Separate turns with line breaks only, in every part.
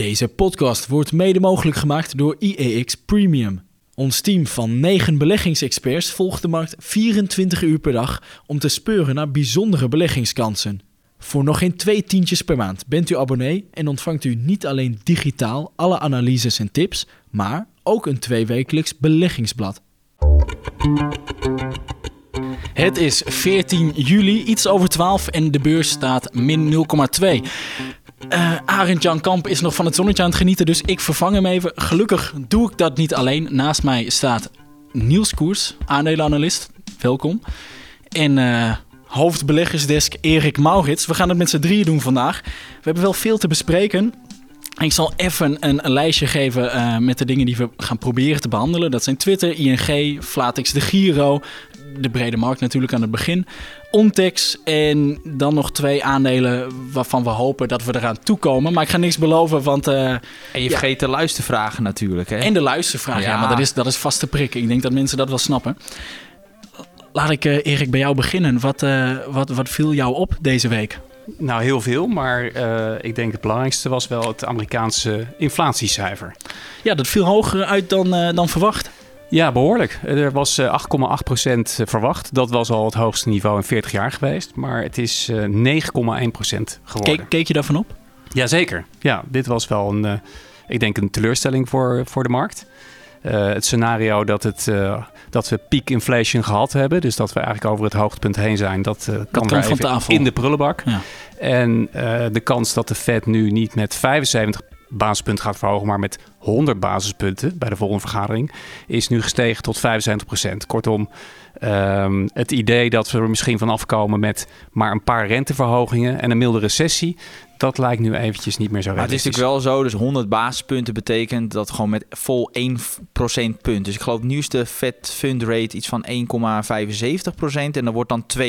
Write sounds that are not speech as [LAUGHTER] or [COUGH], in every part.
Deze podcast wordt mede mogelijk gemaakt door IEX Premium. Ons team van 9 beleggingsexperts volgt de markt 24 uur per dag om te speuren naar bijzondere beleggingskansen. Voor nog geen twee tientjes per maand bent u abonnee en ontvangt u niet alleen digitaal alle analyses en tips, maar ook een tweewekelijks beleggingsblad. Het is 14 juli, iets over 12 en de beurs staat min 0,2. Uh, Arend Jan Kamp is nog van het zonnetje aan het genieten, dus ik vervang hem even. Gelukkig doe ik dat niet alleen. Naast mij staat Niels Koers, aandelenanalist. Welkom. En uh, hoofdbeleggersdesk Erik Maurits. We gaan het met z'n drieën doen vandaag. We hebben wel veel te bespreken. Ik zal even een, lijstje geven uh, met de dingen die we gaan proberen te behandelen. Dat zijn Twitter, ING, Flatix, de Giro, de brede markt natuurlijk aan het begin. Ontex en dan nog twee aandelen waarvan we hopen dat we eraan toekomen. Maar ik ga niks beloven, want... Uh,
en je vergeet de luistervragen natuurlijk, hè?
En de luistervragen, ja. maar dat is, dat is vast te prikken. Ik denk dat mensen dat wel snappen. Laat ik, uh, Erik, bij jou beginnen. Wat, uh, wat, wat viel jou op deze week?
Nou, heel veel. Maar uh, ik denk het belangrijkste was wel het Amerikaanse inflatiecijfer.
Ja, dat viel hoger uit dan, uh, dan verwacht.
Ja, behoorlijk. Er was 8,8% verwacht. Dat was al het hoogste niveau in 40 jaar geweest. Maar het is 9,1% geworden.
Keek, keek je daarvan op?
Jazeker. Ja, dit was wel een, uh, ik denk een teleurstelling voor, voor de markt. Uh, het scenario dat, het, uh, dat we peak inflation gehad hebben, dus dat we eigenlijk over het hoogtepunt heen zijn, dat, uh, kan
dat van tafel.
in de prullenbak. Ja. En de kans dat de Fed nu niet met 75 basispunten gaat verhogen, maar met 100 basispunten bij de volgende vergadering, is nu gestegen tot 75% Kortom, um, het idee dat we er misschien van afkomen met maar een paar renteverhogingen en een milde recessie, dat lijkt nu eventjes niet meer zo
Maar het is natuurlijk wel zo, dus 100 basispunten betekent dat gewoon met vol 1 procentpunt. Dus ik geloof nieuwste Fed Fund Rate iets van 1,75 procent en dan wordt dan 2,75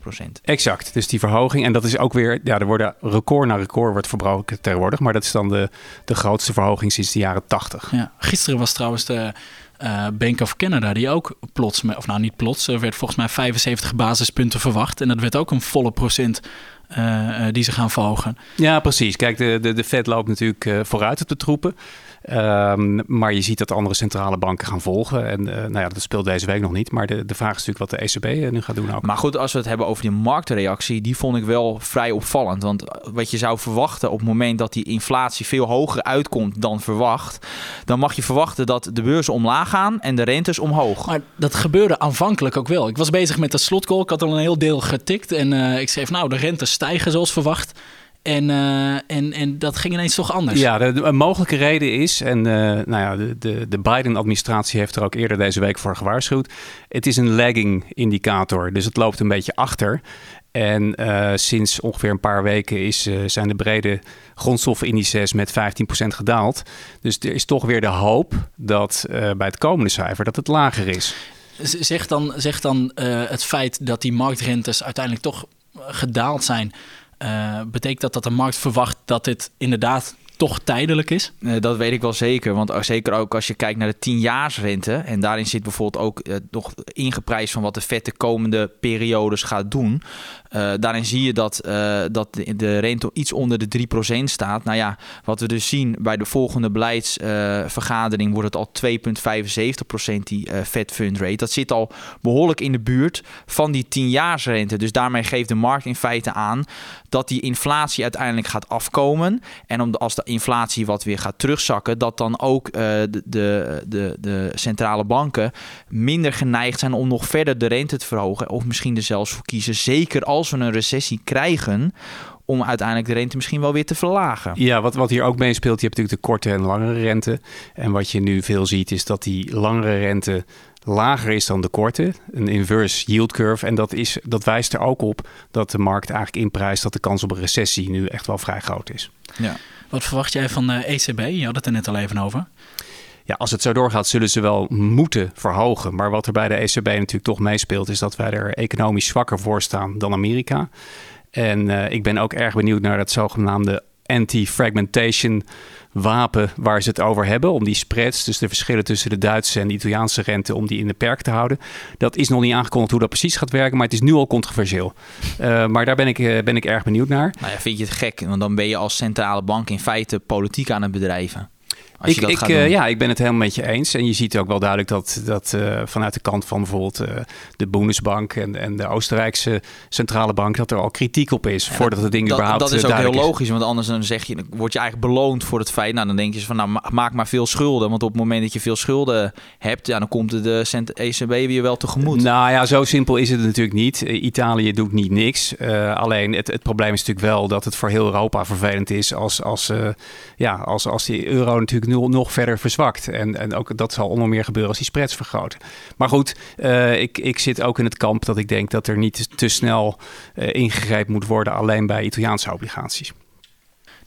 procent.
Exact, dus die verhoging en dat is ook weer, ja, er worden record na record wordt verbroken tegenwoordig, maar dat is dan de, de grootste verhoging sinds de jaren 80.
Ja, gisteren was trouwens de uh, Bank of Canada, die ook plots, of nou niet plots, er werd volgens mij 75 basispunten verwacht. En dat werd ook een volle procent die ze gaan volgen.
Ja, precies. Kijk, de, de, de Fed loopt natuurlijk uh, vooruit op de troepen. Um, maar je ziet dat andere centrale banken gaan volgen. En uh, nou ja, dat speelt deze week nog niet. Maar de, de vraag is natuurlijk wat de ECB nu gaat doen ook.
Maar goed, als we het hebben over die marktreactie, die vond ik wel vrij opvallend. Want wat je zou verwachten op het moment dat die inflatie veel hoger uitkomt dan verwacht, dan mag je verwachten dat de beurzen omlaag gaan en de rentes omhoog.
Maar dat gebeurde aanvankelijk ook wel. Ik was bezig met de slotcall. Ik had al een heel deel getikt. En uh, ik schreef, nou, de rentes stijgen zoals verwacht. En, uh, en, en dat ging ineens toch anders.
Ja, de, de een mogelijke reden is, en uh, nou ja, de, de, de Biden-administratie heeft er ook eerder deze week voor gewaarschuwd. Het is een lagging indicator, dus het loopt een beetje achter. En uh, sinds ongeveer een paar weken is, zijn de brede grondstoffenindices met 15% gedaald. Dus er is toch weer de hoop dat bij het komende cijfer dat het lager is.
Zeg dan, zeg dan het feit dat die marktrentes uiteindelijk toch gedaald zijn uh, betekent dat dat de markt verwacht dat dit inderdaad toch tijdelijk is?
Uh, dat weet ik wel zeker. Want zeker ook als je kijkt naar de 10-jaarsrente. En daarin zit bijvoorbeeld ook uh, nog ingeprijsd van wat de vet de komende periodes gaat doen. Daarin zie je dat, dat de, rente iets onder de 3% staat. Nou ja, wat we dus zien bij de volgende beleidsvergadering wordt het al 2,75% die Fed Fund Rate. Dat zit al behoorlijk in de buurt van die 10-jaarsrente. Dus daarmee geeft de markt in feite aan dat die inflatie uiteindelijk gaat afkomen. En om als de inflatie wat weer gaat terugzakken, dat dan ook uh, de, de, de, de, centrale banken minder geneigd zijn om nog verder de rente te verhogen. Of misschien er zelfs voor kiezen, zeker als we een recessie krijgen, om uiteindelijk de rente misschien wel weer te verlagen.
Ja, wat, wat hier ook meespeelt, je hebt natuurlijk de korte en langere rente. En wat je nu veel ziet, is dat die langere rente lager is dan de korte, een inverse yield curve. En dat, is, dat wijst er ook op dat de markt eigenlijk inprijst dat de kans op een recessie nu echt wel vrij groot is.
Ja. Wat verwacht jij van de ECB? Je had het er net al even over.
Ja, als het zo doorgaat, zullen ze wel moeten verhogen. Maar wat er bij de ECB natuurlijk toch meespeelt, is dat wij er economisch zwakker voor staan dan Amerika. En uh, ik ben ook erg benieuwd naar dat zogenaamde anti-fragmentation wapen waar ze het over hebben. Om die spreads, dus de verschillen tussen de Duitse en de Italiaanse rente, om die in de perk te houden. Dat is nog niet aangekondigd hoe dat precies gaat werken, maar het is nu al controversieel. Uh, maar daar ben ik, uh, ben ik erg benieuwd naar.
Nou ja, vind je het gek? Want dan ben je als centrale bank in feite politiek aan het bedrijven
ik, ik, uh, ja, ik ben het helemaal met je eens. En je ziet ook wel duidelijk dat, dat uh, vanuit de kant van bijvoorbeeld uh, de Bundesbank en, en de Oostenrijkse centrale bank, dat er al kritiek op is voordat het ding
dat,
überhaupt
Dat is ook
heel
logisch, want anders dan zeg je, word je eigenlijk beloond voor het feit. Nou, dan denk je van, nou, maak maar veel schulden. Want op het moment dat je veel schulden hebt, ja, dan komt de ECB weer wel tegemoet.
Nou ja, zo simpel is het natuurlijk niet. Italië doet niet niks. alleen het, het probleem is natuurlijk wel dat het voor heel Europa vervelend is als, als, ja, als, als die euro natuurlijk nog verder verzwakt. En, en ook dat zal onder meer gebeuren als die spreads vergroten. Maar goed, uh, ik, ik zit ook in het kamp dat ik denk dat er niet te snel uh, ingegrepen moet worden alleen bij Italiaanse obligaties.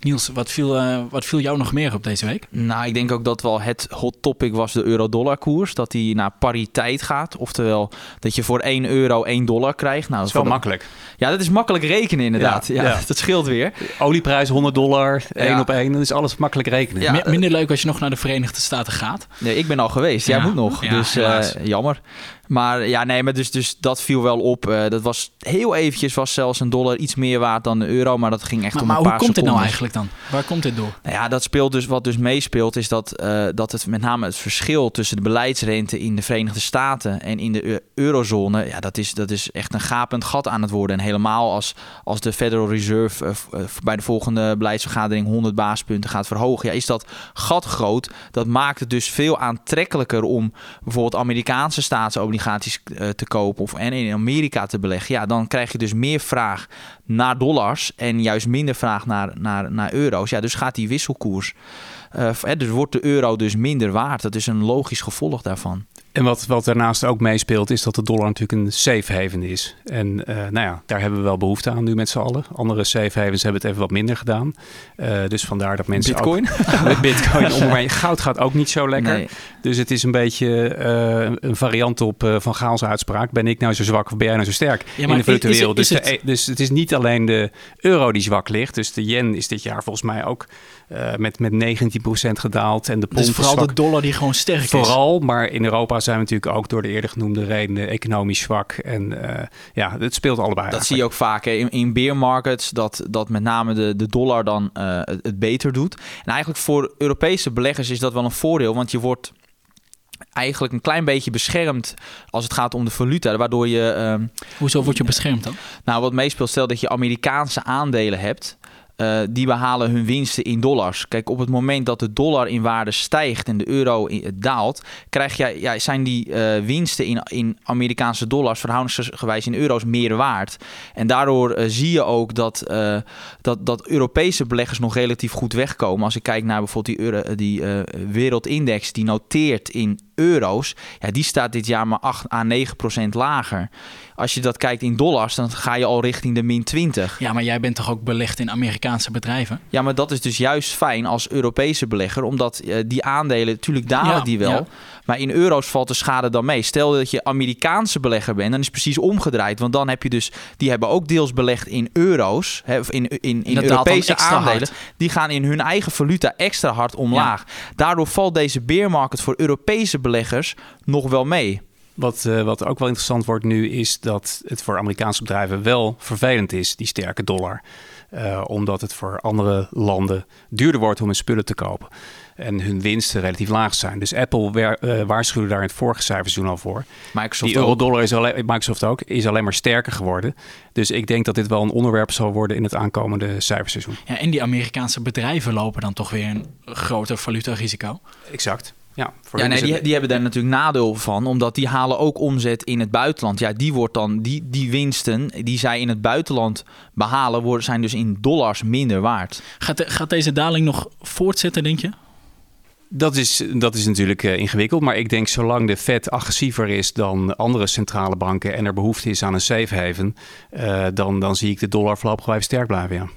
Niels, wat viel, uh, wat viel jou nog meer op deze week?
Nou, ik denk ook dat wel het hot topic was de euro-dollar koers. Dat die naar pariteit gaat. Oftewel, dat je voor 1 euro 1 dollar krijgt. Nou,
dat is wel makkelijk.
Ja, dat is makkelijk rekenen inderdaad. Ja, ja, [LAUGHS] dat scheelt weer.
Olieprijs 100 dollar, 1 op 1. Dat is alles makkelijk rekenen.
Ja. Minder leuk als je nog naar de Verenigde Staten gaat.
Nee, ik ben al geweest. Jij moet nog. dus uh, jammer. Maar ja, nee, maar dus, dus dat viel wel op. Uh, dat was heel eventjes was zelfs een dollar iets meer waard dan de euro, maar dat ging echt
maar,
om
maar
een paar
hoe komt dit nou eigenlijk dan? Waar komt dit door?
Nou ja, dat speelt dus wat dus meespeelt is dat, uh, dat het met name het verschil tussen de beleidsrente in de Verenigde Staten en in de eurozone, ja, dat is, dat is echt een gapend gat aan het worden. En helemaal als, als de Federal Reserve uh, bij de volgende beleidsvergadering 100 basispunten gaat verhogen, ja, is dat gat groot. Dat maakt het dus veel aantrekkelijker om bijvoorbeeld Amerikaanse staatsobligaties te kopen of en in Amerika te beleggen, ja, dan krijg je dus meer vraag naar dollars en juist minder vraag naar, naar, naar euro's. Ja, dus gaat die wisselkoers. Uh, dus wordt de euro dus minder waard. Dat is een logisch gevolg daarvan.
En wat, wat daarnaast ook meespeelt, is dat de dollar natuurlijk een safe haven is. En uh, nou ja, daar hebben we wel behoefte aan nu met z'n allen. Andere safe havens hebben het even wat minder gedaan. Uh, dus vandaar dat mensen
Bitcoin?
ook... [LAUGHS] met Bitcoin om. Goud gaat ook niet zo lekker. Nee. Dus het is een beetje uh, een variant op Van Gaal's uitspraak. Ben ik nou zo zwak of ben jij nou zo sterk ja, in de virtueel? Dus, het... dus het is niet alleen de euro die zwak ligt. Dus de yen is dit jaar volgens mij ook met, met 19% gedaald. En de pond
dus vooral
zwak.
de dollar die gewoon sterk
vooral, is. Vooral, maar in Europa zijn we natuurlijk ook door de eerder genoemde redenen economisch zwak. En uh, ja, het speelt allebei.
Dat
eigenlijk.
zie je ook vaak hè? in, in bear markets, dat, dat met name de, de dollar dan uh, het, het beter doet. En eigenlijk voor Europese beleggers is dat wel een voordeel, want je wordt eigenlijk een klein beetje beschermd als het gaat om de valuta, waardoor je... Uh,
Hoezo word je beschermd dan?
Nou, wat meespeelt, stel dat je Amerikaanse aandelen hebt... Uh, die behalen hun winsten in dollars. Kijk, op het moment dat de dollar in waarde stijgt en de euro in, daalt, krijg je, ja, zijn die uh, winsten in, in Amerikaanse dollars verhoudingsgewijs in euro's meer waard. En daardoor zie je ook dat, dat, dat Europese beleggers nog relatief goed wegkomen. Als ik kijk naar bijvoorbeeld die, euro, die wereldindex die noteert in euro's, ja, die staat dit jaar maar 8 à 9 procent lager. Als je dat kijkt in dollars, dan ga je al richting de min 20.
Ja, maar jij bent toch ook belegd in Amerikaanse bedrijven?
Ja, maar dat is dus juist fijn als Europese belegger, omdat uh, die aandelen, natuurlijk dalen ja, die wel, ja. maar in euro's valt de schade dan mee. Stel dat je Amerikaanse belegger bent, dan is het precies omgedraaid, want dan heb je dus, die hebben ook deels belegd in euro's, hè, of in, in, in Europese aandelen, hard. die gaan in hun eigen valuta extra hard omlaag. Ja. Daardoor valt deze bear market voor Europese beleggers nog wel mee.
Wat, uh, wat ook wel interessant wordt nu is dat het voor Amerikaanse bedrijven wel vervelend is, die sterke dollar. Uh, omdat het voor andere landen duurder wordt om hun spullen te kopen. En hun winsten relatief laag zijn. Dus Apple wer, uh, waarschuwde daar in het vorige cijferseizoen al voor.
Microsoft
die euro-dollar is alleen, Microsoft ook, is alleen maar sterker geworden. Dus ik denk dat dit wel een onderwerp zal worden in het aankomende cijferseizoen.
Ja, en die Amerikaanse bedrijven lopen dan toch weer een groter valutarisico.
Exact. Ja,
ja nee, die, die hebben daar natuurlijk nadeel van, omdat die halen ook omzet in het buitenland. Ja, die wordt dan, die, die winsten die zij in het buitenland behalen, worden, zijn dus in dollars minder waard.
Gaat, de, gaat deze daling nog voortzetten, denk je?
Dat is, dat is natuurlijk uh, ingewikkeld. Maar ik denk zolang de Fed agressiever is dan andere centrale banken en er behoefte is aan een safe haven, uh, dan, dan zie ik de dollar voorlopig blijven sterk blijven. Ja.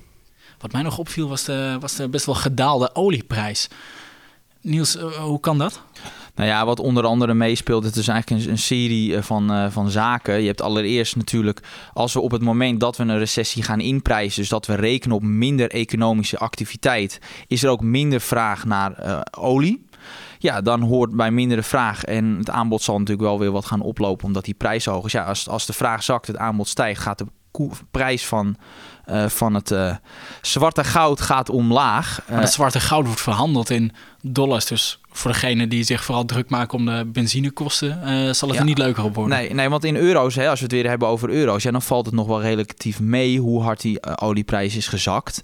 Wat mij nog opviel was de, was de best wel gedaalde olieprijs. Niels, uh, hoe kan dat?
Nou ja, wat onder andere meespeelt, het is eigenlijk een, serie van, van zaken. Je hebt allereerst natuurlijk, als we op het moment dat we een recessie gaan inprijzen, dus dat we rekenen op minder economische activiteit, is er ook minder vraag naar olie. Ja, dan hoort bij mindere vraag en het aanbod zal natuurlijk wel weer wat gaan oplopen omdat die prijs hoog is. Ja, als, als de vraag zakt, het aanbod stijgt, gaat de prijs van, uh, van het uh, zwarte goud gaat omlaag.
Maar het zwarte goud wordt verhandeld in dollars. Dus voor degene die zich vooral druk maken om de benzinekosten, uh, zal het er niet leuker op worden.
Nee, nee want in euro's, hè, als we het weer hebben over euro's, ja, dan valt het nog wel relatief mee hoe hard die olieprijs is gezakt.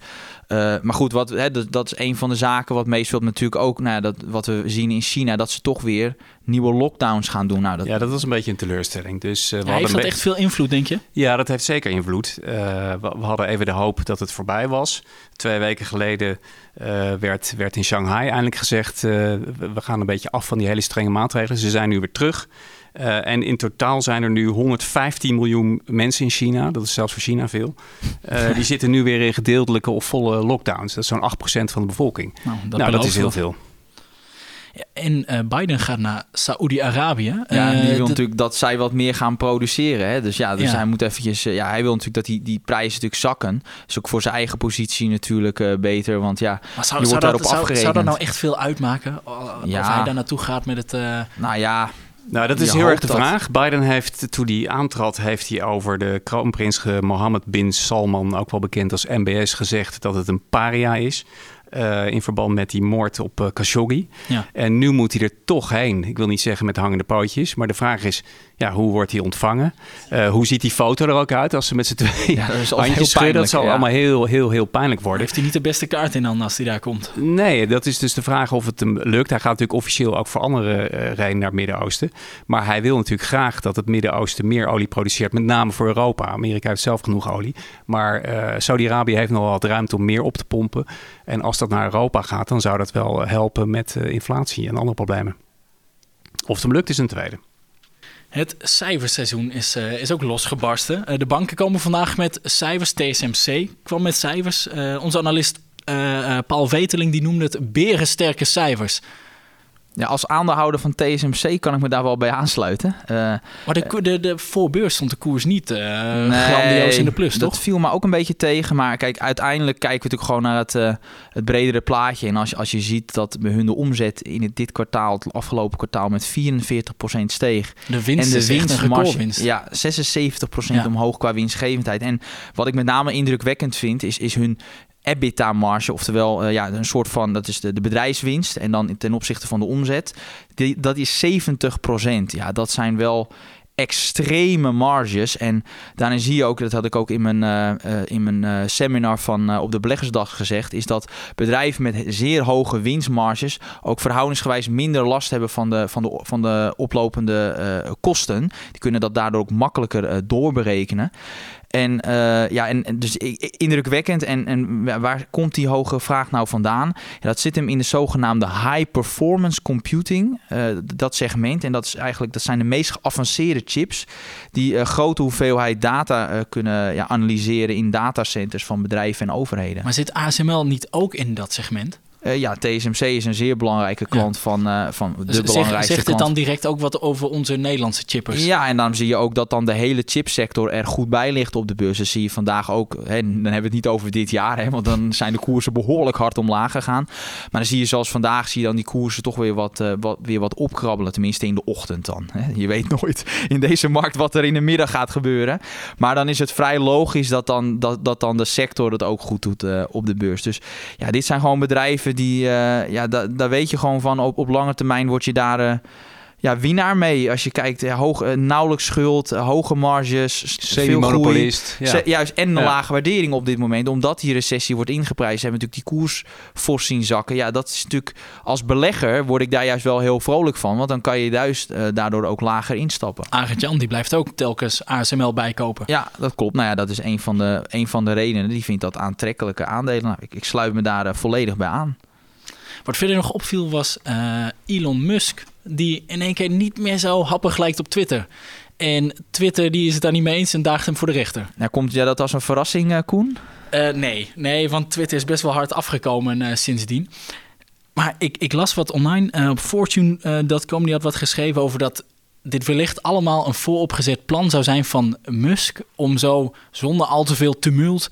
Uh, maar goed, wat, hè, dat, dat, is een van de zaken wat meespeelt natuurlijk ook. Nou, dat, wat we zien in China, dat ze toch weer nieuwe lockdowns gaan doen. Nou, dat...
Ja, dat was een beetje een teleurstelling. Dus,
uh, we heeft dat echt veel invloed, denk je?
Ja, dat heeft zeker invloed. Uh, we, we, hadden even de hoop dat het voorbij was. Twee weken geleden werd, werd in Shanghai eindelijk gezegd... we gaan een beetje af van die hele strenge maatregelen. Ze zijn nu weer terug. Uh, en in totaal zijn er nu 115 miljoen mensen in China. Dat is zelfs voor China veel. Uh, [LAUGHS] die zitten nu weer in gedeeltelijke of volle lockdowns. Dat is zo'n 8% van de bevolking. Nou, dat, nou, dat is heel veel.
En uh, Biden gaat naar Saoedi-Arabië.
Ja, die wil natuurlijk dat zij wat meer gaan produceren. Hè? Dus ja, dus hij moet eventjes. ja, hij wil natuurlijk dat die, die prijzen natuurlijk zakken. Dus ook voor zijn eigen positie natuurlijk uh, beter. Want ja, maar zou, je wordt daarop
zou,
afgerekend.
Zou dat nou echt veel uitmaken? Ja. Of hij daar naartoe gaat met het. Uh...
Nou ja,
nou, dat is heel erg de vraag. Biden heeft, toen hij aantrad, heeft hij over de kroonprins Mohammed bin Salman, ook wel bekend als MBS, gezegd dat het een paria is. Uh, in verband met die moord op uh, Khashoggi. Ja. En nu moet hij er toch heen. Ik wil niet zeggen met hangende pootjes, maar de vraag is: ja, hoe wordt hij ontvangen? Uh, hoe ziet die foto er ook uit als ze met z'n twee ja, dat handjes schudden? Dat zal ja. allemaal heel, heel, heel pijnlijk worden.
Heeft hij niet de beste kaart in handen als hij daar komt?
Nee, dat is dus de vraag of het hem lukt. Hij gaat natuurlijk officieel ook voor andere uh, rijden naar het Midden-Oosten. Maar hij wil natuurlijk graag dat het Midden-Oosten meer olie produceert, met name voor Europa. Amerika heeft zelf genoeg olie. Maar uh, Saudi-Arabië heeft nog wel wat ruimte om meer op te pompen. En als dat naar Europa gaat, dan zou dat wel helpen met inflatie en andere problemen. Of het hem lukt is een tweede.
Het cijferseizoen is, uh, is ook losgebarsten. Uh, de banken komen vandaag met cijfers. TSMC kwam met cijfers. Uh, onze analist Paul Veteling die noemde het berensterke cijfers.
Ja, als aandeelhouder van TSMC kan ik me daar wel bij aansluiten. Uh,
maar de, de, de voorbeurs stond de koers niet uh, nee, grandioos in de plus,
toch?
Dat
viel me ook een beetje tegen. Maar kijk, uiteindelijk kijken we natuurlijk gewoon naar het, uh, het bredere plaatje. En als je, als je ziet dat bij hun de omzet in het, dit kwartaal, het afgelopen kwartaal, met 44% steeg.
De winst en de winstmarge.
Ja, 76% ja. omhoog qua winstgevendheid. En wat ik met name indrukwekkend vind, is, is hun EBITDA-marge, oftewel uh, ja, een soort van, dat is de, de bedrijfswinst en dan ten opzichte van de omzet, die, dat is 70%. Ja, dat zijn wel extreme marges. En daarin zie je ook, dat had ik ook in mijn, uh, uh, in mijn seminar van op de beleggersdag gezegd, is dat bedrijven met zeer hoge winstmarges ook verhoudingsgewijs minder last hebben van de, van de, van de oplopende kosten. Die kunnen dat daardoor ook makkelijker doorberekenen. En uh, ja, en, dus indrukwekkend. En, en waar komt die hoge vraag nou vandaan? Ja, dat zit hem in de zogenaamde high performance computing, uh, dat segment. En dat is eigenlijk dat zijn de meest geavanceerde chips die uh, grote hoeveelheid data kunnen ja, analyseren in datacenters van bedrijven en overheden.
Maar zit ASML niet ook in dat segment?
Uh, ja, TSMC is een zeer belangrijke klant van, uh, van de Z belangrijkste
Zegt het dan direct ook wat over onze Nederlandse chippers?
Ja, en dan zie je ook dat dan de hele chipsector er goed bij ligt op de beurs. Dat zie je vandaag ook, hè, dan hebben we het niet over dit jaar, hè, want dan zijn de koersen behoorlijk hard omlaag gegaan. Maar dan zie je zoals vandaag, zie je dan die koersen toch weer wat, uh, wat, weer wat opkrabbelen, tenminste in de ochtend dan. Hè. Je weet nooit in deze markt wat er in de middag gaat gebeuren. Maar dan is het vrij logisch dat dan, dat, dat dan de sector het ook goed doet op de beurs. Dus ja, dit zijn gewoon bedrijven die, uh, ja, daar weet je gewoon van. Op, op lange termijn word je daar uh, ja, winnaar mee. Als je kijkt, ja, hoog, uh, nauwelijks schuld, hoge marges, veel groei. Ja. Juist, en een ja. lage waardering op dit moment. Omdat die recessie wordt ingeprijsd, hebben we natuurlijk die koers fors zien zakken. Ja, dat is natuurlijk, als belegger word ik daar juist wel heel vrolijk van. Want dan kan je juist daardoor ook lager instappen.
Arend-Jan, die blijft ook telkens ASML bijkopen.
Ja, dat klopt. Nou ja, dat is een van de, een van de redenen. Die vindt dat aantrekkelijke aandelen. Nou, ik, ik sluit me daar volledig bij aan.
Wat verder nog opviel was uh, Elon Musk, die in één keer niet meer zo happig lijkt op Twitter. En Twitter die is het daar niet mee eens en daagt hem voor de rechter.
Nou, komt ja, dat als een verrassing, uh, Koen?
Uh, nee, nee, want Twitter is best wel hard afgekomen sindsdien. Maar ik, ik las wat online uh, op Fortune.com. die had wat geschreven over dat dit wellicht allemaal een vooropgezet plan zou zijn van Musk. om zo zonder al te veel tumult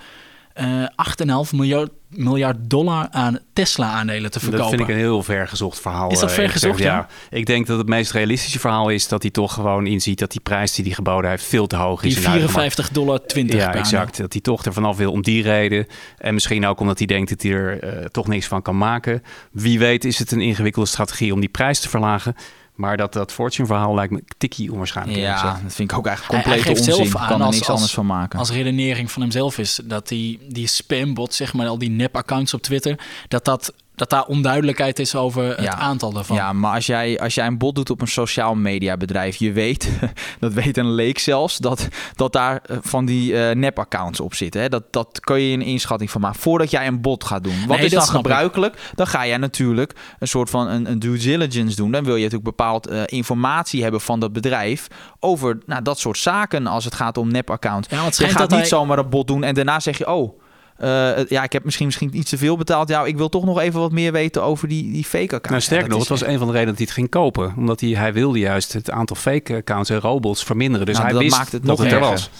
uh, 8,5 miljard, miljard dollar aan Tesla-aandelen te verkopen.
Dat vind ik een heel vergezocht verhaal.
Is dat vergezocht? Ja. ja.
Ik denk dat het meest realistische verhaal is dat hij toch gewoon inziet dat die prijs die hij geboden heeft veel te hoog is.
Die 54 dollar 20
Ja, exact. Dat hij toch er vanaf wil om die reden. En misschien ook omdat hij denkt dat hij er uh, toch niks van kan maken. Wie weet is het een ingewikkelde strategie om die prijs te verlagen. Maar dat, dat Fortune-verhaal lijkt me tikkie onwaarschijnlijk.
Ja, dat vind ik ook eigenlijk compleet hij, onzin. Zelf aan kan er niks anders van maken.
Als redenering van hemzelf is dat die, die spambot, zeg maar, al die nep-accounts op Twitter, dat dat dat daar onduidelijkheid is over het aantal daarvan.
Ja, maar als jij, als jij een bot doet op een sociaal media bedrijf, je weet, [LAUGHS] dat weet een leek zelfs, dat, dat daar eh, van die uh, nep-accounts op zitten. Hè? Dat, dat kun je een inschatting van maken. Voordat jij een bot gaat doen. Wat is dan gebruikelijk? Dan ga jij natuurlijk een soort van een, een due diligence doen. Dan wil je natuurlijk bepaald uh, informatie hebben van dat bedrijf over nou, dat soort zaken als het gaat om nep-accounts. Ja, je gaat niet hij... zomaar een bot doen en daarna zeg je, oh uh, ja, ik heb misschien, misschien iets te veel betaald. Ja, ik wil toch nog even wat meer weten over die, die fake accounts.
Nou, sterker nog, het was een van de redenen dat hij het ging kopen. Omdat hij, hij wilde juist het aantal fake accounts en robots verminderen. Dus nou, hij wist maakt het nog dat het er was.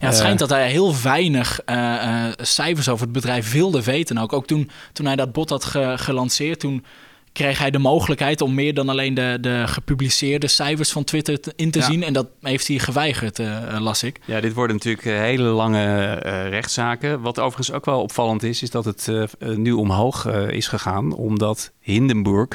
Ja, het schijnt dat hij heel weinig uh, cijfers over het bedrijf wilde weten. Ook, ook toen, toen hij dat bot had gelanceerd, toen kreeg hij de mogelijkheid om meer dan alleen de, de gepubliceerde cijfers van Twitter in te zien. En dat heeft hij geweigerd, uh, las ik.
Ja, dit worden natuurlijk eh, hele lange uh, rechtszaken. Wat overigens ook wel opvallend is, is dat het uh, nu omhoog is gegaan. Omdat Hindenburg,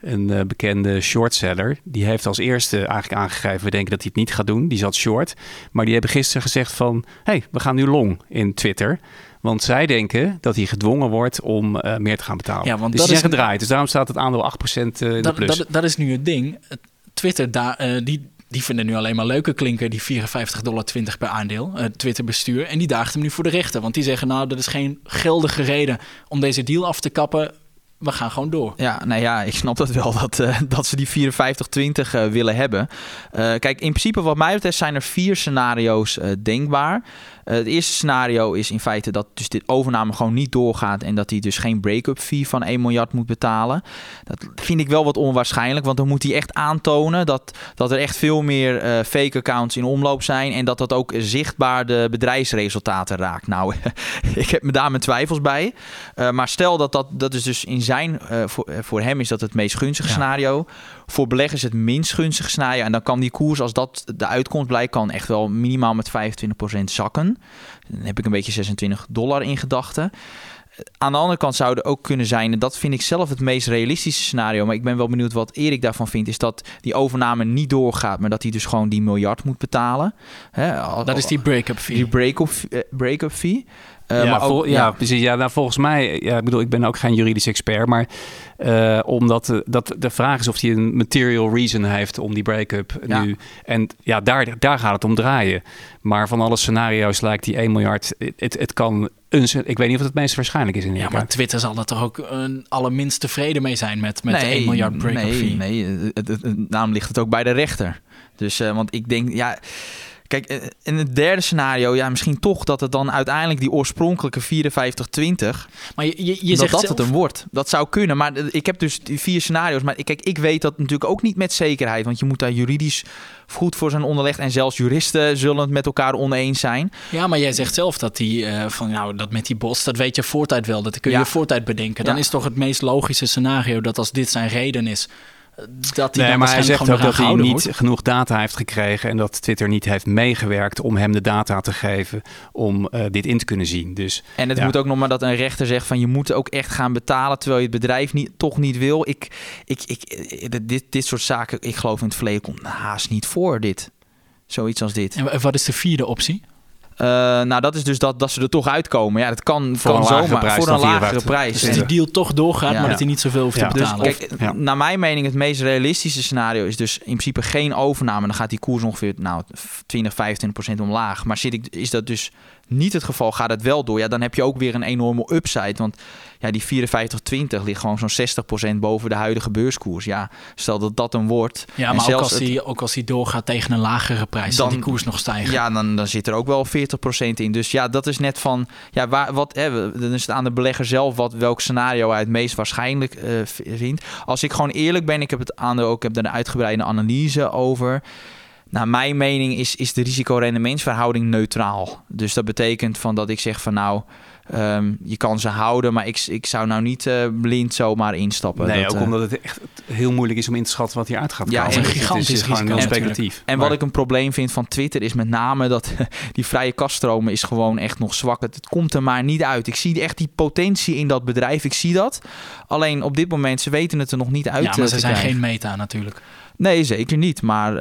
een bekende shortseller, die heeft als eerste eigenlijk aangegeven, we denken dat hij het niet gaat doen. Die zat short. Maar die hebben gisteren gezegd van, hey, we gaan nu long in Twitter. Want zij denken dat hij gedwongen wordt om uh, meer te gaan betalen. Ja, want dus dat is gedraaid. Dus daarom staat het aandeel 8% uh, eh, in
dat,
de plus.
Dat, dat, is nu het ding. Twitter, daar, uh, die, die vinden nu alleen maar leuke klinken, die 54,20 dollar per aandeel, het Twitter-bestuur. En die daagt hem nu voor de rechter. Want die zeggen, nou, dat is geen geldige reden om deze deal af te kappen we gaan gewoon door.
Ja, nou ja, ik snap dat wel, dat, uh, dat ze die 54-20 uh, willen hebben. Uh, kijk, in principe wat mij betreft zijn er vier scenario's uh, denkbaar. Eh, het eerste scenario is in feite dat dus dit overname gewoon niet doorgaat en dat hij dus geen break-up fee van 1 miljard moet betalen. Dat vind ik wel wat onwaarschijnlijk, want dan moet hij echt aantonen dat, dat er echt veel meer uh, fake accounts in omloop zijn en dat dat ook zichtbaar de bedrijfsresultaten raakt. Nou, [LAUGHS] ik heb me daar mijn twijfels bij. Uh, maar stel dat dat, dat is dus in zijn, voor, voor hem is dat het meest gunstige scenario. Voor beleggers het minst gunstige scenario. En dan kan die koers, als dat de uitkomst blijkt, kan echt wel minimaal met 25% zakken. Dan heb ik een beetje 26 dollar in gedachten. Aan de andere kant zou er ook kunnen zijn, en dat vind ik zelf het meest realistische scenario, maar ik ben wel benieuwd wat Erik daarvan vindt, is dat die overname niet doorgaat, maar dat hij dus gewoon die miljard moet betalen.
dat is die break-up fee.
Die break-up eh, break fee.
Uh, ja, maar ook, ja, precies. Ja, nou, volgens mij, ja, ik bedoel, ik ben ook geen juridisch expert, maar uh, omdat dat de vraag is of hij een material reason heeft om die break-up nu. En ja, daar, daar gaat het om draaien. Maar van alle scenario's lijkt die 1 miljard, het, het kan een, ik weet niet of het het meest waarschijnlijk is in
Ja, maar Twitter zal er toch ook een allerminst tevreden mee zijn met, met nee, 1 miljard break-up
nee, fee. Nee, het, het, het, ligt het ook bij de rechter. Dus, uh, want ik denk, ja Kijk, eh, in het derde scenario, ja, misschien toch dat het dan uiteindelijk die oorspronkelijke 54-20.
Maar je, je, je dat zegt
dat
zelf...
het een wordt. Dat zou kunnen. Maar ik heb dus die vier scenario's. Maar kijk, ik weet dat natuurlijk ook niet met zekerheid. Want je moet daar juridisch goed voor zijn onderlegd. En zelfs juristen zullen het met elkaar oneens zijn.
Ja, maar jij zegt zelf dat die uh, van nou, dat met die bos, dat weet je voortijd wel. Dat kun je ja. voortijd bedenken. Dan is toch het meest logische scenario dat als dit zijn reden is
dat hij nee, maar hij zegt ook dat hij niet genoeg data heeft gekregen en dat Twitter niet heeft meegewerkt om hem de data te geven om uh, dit in te kunnen zien. Dus,
en het moet ook nog maar dat een rechter zegt van je moet ook echt gaan betalen terwijl je het bedrijf niet, toch niet wil. Ik, ik, ik, eh, dit, dit soort zaken, ik geloof in het verleden komt haast niet voor dit. Zoiets als dit.
En wat is de vierde optie?
Uh, nou, dat is dus dat, dat ze er toch uitkomen. Ja, dat kan, voor kan een zomaar prijs voor een lagere prijs.
Dus die deal toch doorgaat, ja. maar dat hij niet zoveel hoeft ja. te betalen.
Dus kijk, naar mijn mening, het meest realistische scenario is dus in principe geen overname. Dan gaat die koers ongeveer nou, 20, 25 procent omlaag. Maar zit ik, is dat dus niet het geval, gaat het wel door. Ja, dan heb je ook weer een enorme upside. Want ja, die 54,20 ligt gewoon zo'n 60% boven de huidige beurskoers. Ja, stel dat dat een wordt.
Ja, maar ook als, die, ook als die doorgaat tegen een lagere prijs, dan die koers nog stijgen.
Ja, dan, dan zit er ook wel 40% in. Dus ja, dat is net van, ja, waar, wat, hè, dan is het aan de belegger zelf wat, welk scenario hij het meest waarschijnlijk uh, vindt. Als ik gewoon eerlijk ben, ik heb het aan de, ook heb er een uitgebreide analyse over. Nou, mijn mening is, is de risico-rendementsverhouding neutraal. Dus dat betekent van dat ik zeg van nou, um, je kan ze houden, maar ik, ik zou nou niet uh, blind zomaar instappen.
Nee,
dat,
ook
uh,
omdat het echt heel moeilijk is om in te schatten wat hieruit gaat
ja,
komen.
een gigantisch
gewoon heel speculatief.
En, wat ik een probleem vind van Twitter is met name dat [LAUGHS] die vrije kaststromen is gewoon echt nog zwak. Het, het komt er maar niet uit. Ik zie echt die potentie in dat bedrijf. Ik zie dat. Alleen op dit moment, ze weten het er nog niet uit
Ja, maar ze zijn
krijgen.
geen meta natuurlijk.
Nee, zeker niet. Maar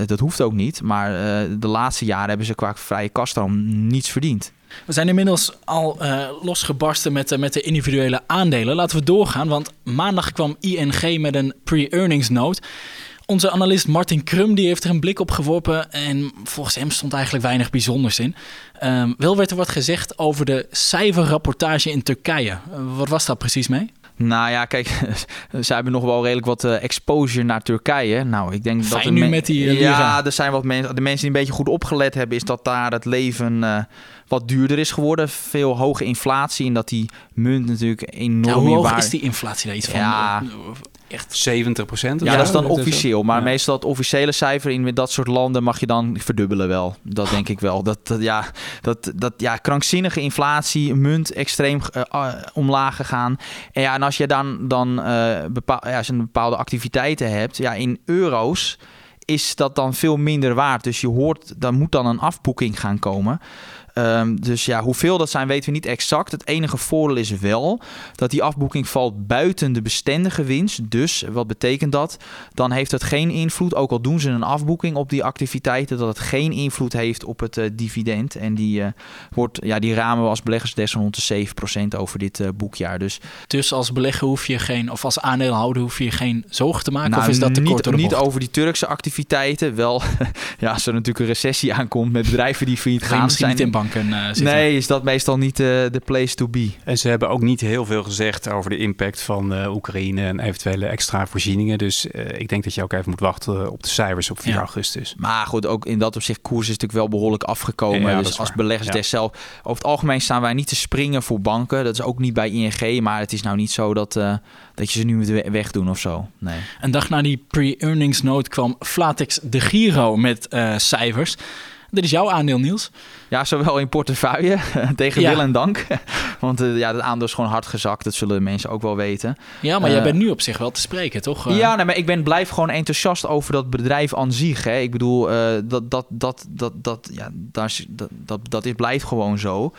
uh, dat hoeft ook niet. Maar uh, de laatste jaren hebben ze qua vrije kaststroom niets verdiend.
We zijn inmiddels al uh, losgebarsten met, met de individuele aandelen. Laten we doorgaan, want maandag kwam ING met een pre-earnings note. Onze analist Martin Krum die heeft er een blik op geworpen en volgens hem stond eigenlijk weinig bijzonders in. Um, wel werd er wat gezegd over de cijferrapportage in Turkije. wat was dat precies mee?
Nou ja, kijk, [LAUGHS] ze hebben nog wel redelijk wat uh, exposure naar Turkije. Nou, ik denk
Fijn
dat
nu met die uh,
ja, er zijn wat mensen, de mensen die een beetje goed opgelet hebben, is dat daar het leven uh, wat duurder is geworden. Veel hoge inflatie en dat die munt natuurlijk enorm
ja, hoe hoog
waar...
is die inflatie daar iets van?
Ja,
echt 70 procent.
Ja, dat is dan officieel. Maar ja. meestal het officiële cijfer in met dat soort landen mag je dan verdubbelen wel. Dat denk ik wel. Dat, dat, ja, dat, dat, ja, krankzinnige inflatie, munt extreem uh, omlaag gegaan. En ja, en als je dan, dan uh, bepaal, ja, als je bepaalde activiteiten hebt, ja, in euro's is dat dan veel minder waard. Dus je hoort, dan moet dan een afboeking gaan komen. Um, dus ja, hoeveel dat zijn weten we niet exact. Het enige voordeel is wel dat die afboeking valt buiten de bestendige winst. Dus wat betekent dat? Dan heeft het geen invloed, ook al doen ze een afboeking op die activiteiten, dat het geen invloed heeft op het uh, dividend. En die, uh, wordt, ja, die ramen we als beleggers des rond de 7% over dit uh, boekjaar. Dus,
dus als belegger hoef je geen, of als aandeelhouder hoef je geen zorgen te maken?
Nou,
of is dat te
niet, niet over die Turkse activiteiten. Wel, [LAUGHS] ja, als er natuurlijk een recessie aankomt met bedrijven die failliet gaan.
Misschien niet in banken uh, zitten.
Nee, is dat meestal niet uh, de place to be.
En ze hebben ook niet heel veel gezegd over de impact van uh, Oekraïne en eventuele extra voorzieningen. Dus ik denk dat je ook even moet wachten op de cijfers op 4 ja. augustus.
Maar goed, ook in dat opzicht, koers is natuurlijk wel behoorlijk afgekomen. Ja, dus als beleggers ja. zelf. Over het algemeen staan wij niet te springen voor banken. Dat is ook niet bij ING. Maar het is nou niet zo dat, uh, dat je ze nu moet wegdoen of zo. Nee.
Een dag na die pre-earnings note kwam Flatex de Giro met cijfers. Dit is jouw aandeel, Niels.
Ja, zowel in portefeuille [LAUGHS] tegen ja. wil en dank. [LAUGHS] Want uh, ja, het aandeel is gewoon hard gezakt. Dat zullen mensen ook wel weten.
Ja, maar uh, jij bent nu op zich wel te spreken, toch? Uh,
ja, nee, maar ik ben blijf gewoon enthousiast over dat bedrijf aan zich. Hè. Ik bedoel, dat, dat, dat, dat, dat, ja, dat, dat, dat, dat is, blijft gewoon zo.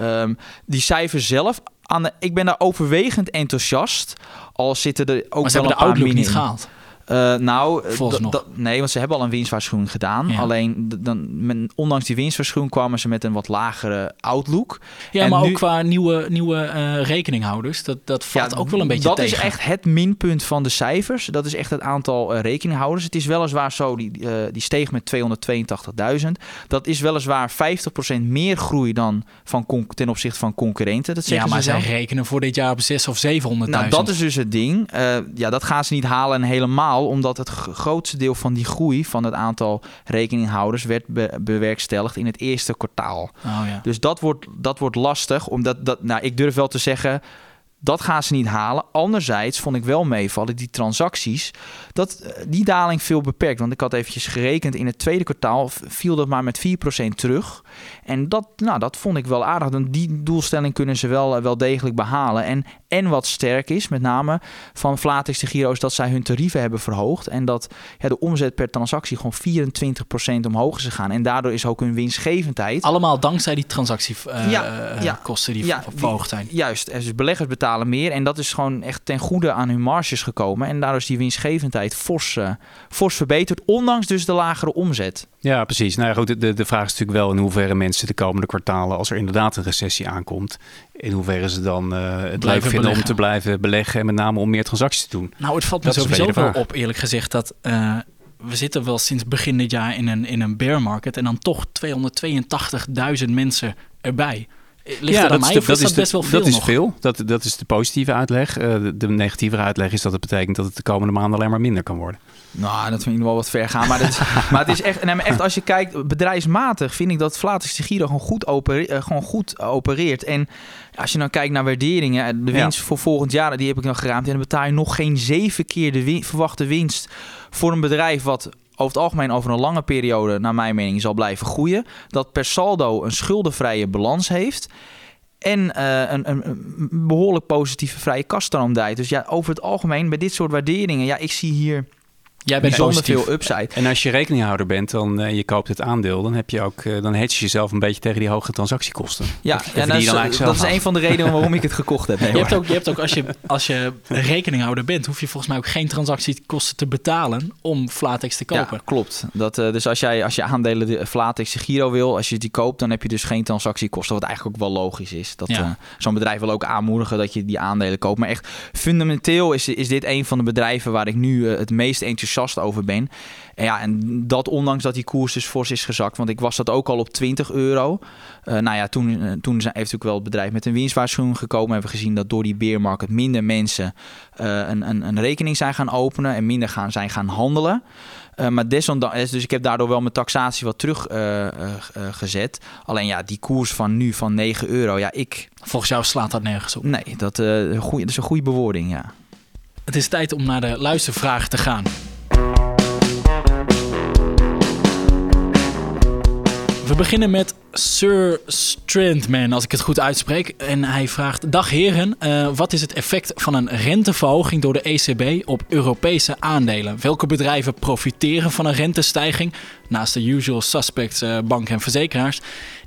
Um, die cijfers zelf, aan de, ik ben daar overwegend enthousiast. Al zitten er ook
maar
wel
hebben
een
de
paar
outlook niet gehaald.
Uh, nou,
nog.
nee, want ze hebben al een winstwaarschuwing gedaan. Ja. Alleen, dan, men, ondanks die winstwaarschuwing kwamen ze met een wat lagere outlook.
Ja,
en
maar
nu,
ook qua nieuwe, nieuwe uh, rekeninghouders. Dat, dat valt ja, ook wel een beetje
dat
tegen.
Dat is echt het minpunt van de cijfers. Dat is echt het aantal uh, rekeninghouders. Het is weliswaar zo, die, die steeg met 282.000. Dat is weliswaar 50% meer groei dan van ten opzichte van concurrenten. Dat
ja, maar
ze
zij rekenen voor dit jaar op 6 of 700.000.
Nou, dat is dus het ding. ja, dat gaan ze niet halen en helemaal omdat het grootste deel van die groei van het aantal rekeninghouders werd be bewerkstelligd in het eerste kwartaal.
Oh, ja.
Dus dat wordt, dat wordt lastig, omdat dat, nou, ik durf wel te zeggen. Dat gaan ze niet halen. Anderzijds vond ik wel meevallen, die transacties, dat die daling veel beperkt. Want ik had eventjes gerekend, in het tweede kwartaal viel dat maar met 4% terug. En dat, nou, dat vond ik wel aardig. Want die doelstelling kunnen ze wel, wel degelijk behalen. En, en wat sterk is, met name van Flatex de Giro, is dat zij hun tarieven hebben verhoogd. En dat ja, de omzet per transactie gewoon 24% omhoog is gegaan. En daardoor is ook hun winstgevendheid.
Allemaal dankzij die transactiekosten uh, ja, ja, kosten die ja, verhoogd zijn.
Juist, dus beleggers betalen meer. En dat is gewoon echt ten goede aan hun marges gekomen. En daardoor is die winstgevendheid fors, uh, fors verbeterd. Ondanks dus de lagere omzet.
Ja, precies. Nou ja, goed, de, de vraag is natuurlijk wel in hoeverre mensen de komende kwartalen, als er inderdaad een recessie aankomt, in hoeverre ze dan uh, het leuk vinden beleggen. om te blijven beleggen en met name om meer transacties te doen.
Nou, het valt me
Dat
sowieso wel op, eerlijk gezegd, dat uh, we zitten wel sinds begin dit jaar in een, in een bear market en dan toch 282.000 mensen erbij. Ligt er aan mij, of is dat, best wel veel
Dat is
nog?
veel. Dat, dat is de positieve uitleg. Eh, de, de negatieve uitleg is dat het betekent dat het de komende maanden alleen maar minder kan worden.
Nou, dat vind ik nog wel wat ver gaan. Maar, dat is, [LAUGHS] maar het is echt, nee, maar echt, als je kijkt, bedrijfsmatig vind ik dat de Giro gewoon goed, opereert, eh, gewoon goed opereert. En als je dan kijkt naar waarderingen, eh, de winst voor volgend jaar, die heb ik dan geraamd. En dan betaal je nog geen zeven keer de win- verwachte winst voor een bedrijf wat over het algemeen over een lange periode, naar mijn mening, zal blijven groeien. Dat per saldo een schuldenvrije balans heeft. En eh, een, een, behoorlijk positieve vrije kaststroom. Dus ja, over het algemeen, bij dit soort waarderingen, ja, ik zie hier
Jij bent
bijzonder
positief.
veel upside.
En als je rekeninghouder bent, dan uh, je koopt het aandeel, dan heb je ook, uh, dan hedge je jezelf een beetje tegen die hoge transactiekosten.
Ja,
Of- die
dat, is, dat is een van de redenen waarom ik het gekocht heb. Nee,
Je hebt ook, je hebt ook als, je, als je rekeninghouder bent, hoef je volgens mij ook geen transactiekosten te betalen om Flatex te kopen.
Ja, klopt. Dat, uh, dus als, jij, als je aandelen de Flatex de Giro wil, als je die koopt, dan heb je dus geen transactiekosten. Wat eigenlijk ook wel logisch is. Dat
Ja.
uh, zo'n bedrijf wil ook aanmoedigen dat je die aandelen koopt. Maar echt fundamenteel is, is dit een van de bedrijven waar ik nu uh, het meest enthousiast over ben. En ja, en dat ondanks dat die koers dus fors is gezakt. Want ik was dat ook al op 20 euro. Uh, nou ja, toen, uh, toen zijn, heeft natuurlijk wel het bedrijf met een winstwaarschuwing gekomen. Hebben we gezien dat door die beermarkt minder mensen uh, een, een, een rekening zijn gaan openen. En minder gaan, zijn gaan handelen. Uh, maar desondanks, dus ik heb daardoor wel mijn taxatie wat teruggezet. Uh, Alleen ja, die koers van nu van 9 euro. Ja, ik.
Volgens jou slaat dat nergens op.
Nee, dat, goeie, dat is een goede bewoording, ja.
Het is tijd om naar de luistervraag te gaan. We beginnen met Sir Strandman, als ik het goed uitspreek. En hij vraagt: Dag heren, uh, wat is het effect van een renteverhoging door de ECB op Europese aandelen? Welke bedrijven profiteren van een rentestijging? Naast de usual suspects, uh, banken en verzekeraars.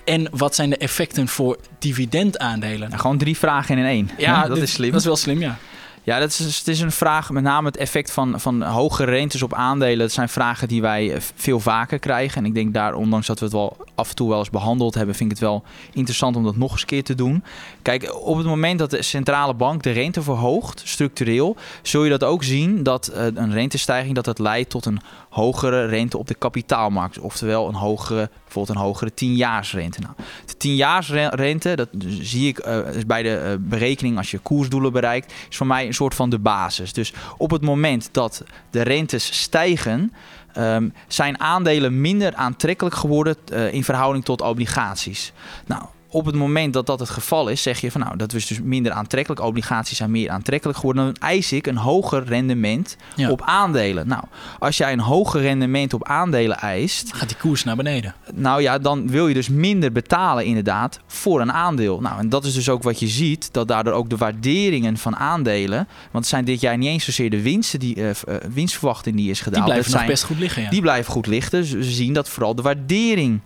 En wat zijn de effecten voor dividendaandelen?
Nou, gewoon drie vragen in één.
Ja,
dat
dit,
is slim.
Dat is wel slim, ja.
Ja, dat is, het is een vraag, met name het effect van, van hoge rentes op aandelen. Dat zijn vragen die wij eh, veel vaker krijgen. En ik denk daar, ondanks dat we het wel af en toe wel eens behandeld hebben, vind ik het wel interessant om dat nog eens een keer te doen. Kijk, op het moment dat de centrale bank de rente verhoogt, structureel, zul je dat ook zien dat uh, een rentestijging dat het leidt tot een hogere rente op de kapitaalmarkt. Oftewel een hogere, bijvoorbeeld een hogere 10-jaarsrente. Nou, de 10-jaarsrente, dat zie ik uh, bij de uh, berekening als je koersdoelen bereikt, is voor mij een soort van de basis. Dus op het moment dat de rentes stijgen, um, zijn aandelen minder aantrekkelijk geworden uh, in verhouding tot obligaties. Nou, op het moment dat dat het geval is, zeg je van nou, dat is dus minder aantrekkelijk. Obligaties zijn meer aantrekkelijk geworden. Dan eis ik een hoger rendement ja. op aandelen. Nou, als jij een hoger rendement op aandelen eist.
Gaat die koers naar beneden?
Nou ja, dan wil je dus minder betalen inderdaad voor een aandeel. Nou, en dat is dus ook wat je ziet. Dat daardoor ook de waarderingen van aandelen. Want het zijn dit jaar niet eens zozeer de winsten die, uh, uh, winstverwachting die is gedaald.
Die blijven nog
zijn,
best goed liggen. Ja.
Die blijven goed liggen. Dus we zien dat vooral de waardering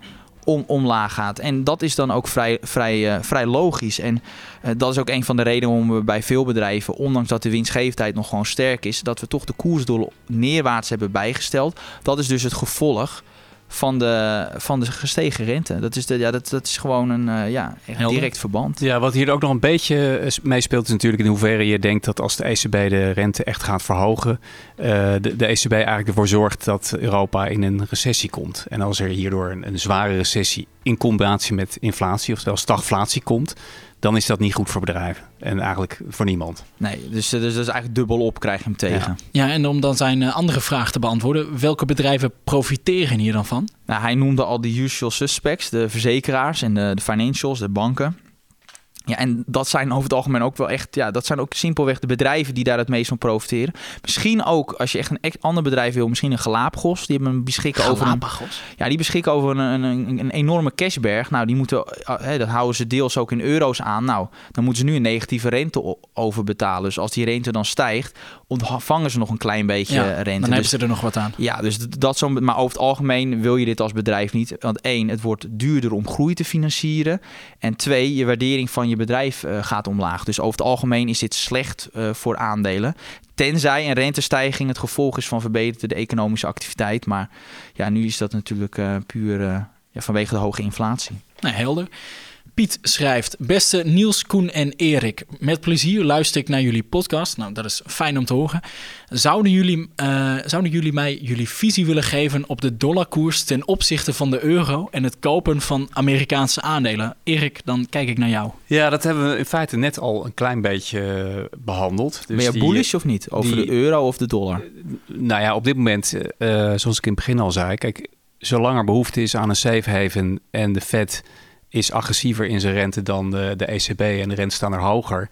om, omlaag gaat. En dat is dan ook vrij, vrij, uh, vrij logisch. En uh, dat is ook een van de redenen waarom we bij veel bedrijven, ondanks dat de winstgevendheid nog gewoon sterk is, dat we toch de koersdoelen neerwaarts hebben bijgesteld. Dat is dus het gevolg van de, van de gestegen rente. Dat is, de, ja, dat, dat is gewoon een uh, ja, direct verband.
Ja, wat hier ook nog een beetje eh, meespeelt is natuurlijk in hoeverre je denkt dat als de ECB de rente echt gaat verhogen, uh, de, de ECB eigenlijk ervoor zorgt dat Europa in een recessie komt. En als er hierdoor een, een zware recessie in combinatie met inflatie, oftewel stagflatie komt, dan is dat niet goed voor bedrijven. En eigenlijk voor niemand.
Nee, dus, dus dat is eigenlijk dubbel op, krijg je hem tegen.
Ja, ja en om dan zijn uh, andere vraag te beantwoorden. Welke bedrijven profiteren hier dan van?
Nou, hij noemde al de usual suspects, de verzekeraars en de, de financials, de banken. Ja, en dat zijn over het algemeen ook wel echt, ja, dat zijn ook simpelweg de bedrijven die daar het meest van profiteren. Misschien ook, als je echt een echt ander bedrijf wil, misschien een Galapagos. Die hebben beschikken
Galapagos.
over een, ja, die beschikken over een, een, een enorme cashberg. Nou, die moeten, hè, dat houden ze deels ook in euro's aan. Nou, dan moeten ze nu een negatieve rente over betalen. Dus als die rente dan stijgt, ontvangen ze nog een klein beetje
ja,
rente.
Dan hebben
dus,
ze er nog wat aan.
Ja, dus dat zo, maar over het algemeen wil je dit als bedrijf niet. Want één, het wordt duurder om groei te financieren. En twee, je waardering van je bedrijf uh, gaat omlaag. Dus over het algemeen is dit slecht uh, voor aandelen. Tenzij een rentestijging het gevolg is van verbeterde economische activiteit. Maar ja, nu is dat natuurlijk uh, puur ja, vanwege de hoge inflatie.
Nee, helder. Piet schrijft: Beste Niels, Koen en Erik, met plezier luister ik naar jullie podcast. Nou, dat is fijn om te horen. Zouden jullie, uh, zouden jullie mij jullie visie willen geven op de dollarkoers ten opzichte van de euro en het kopen van Amerikaanse aandelen? Erik, dan kijk ik naar jou.
Ja, dat hebben we in feite net al een klein beetje eh, behandeld.
Dus ben je bullish of niet? Over de euro of de dollar?
Nou ja, op dit moment, uh, zoals ik in het begin al zei, kijk, zolang er behoefte is aan een safe haven en de Fed is agressiever in zijn rente dan de, de ECB en de rente staan er hoger.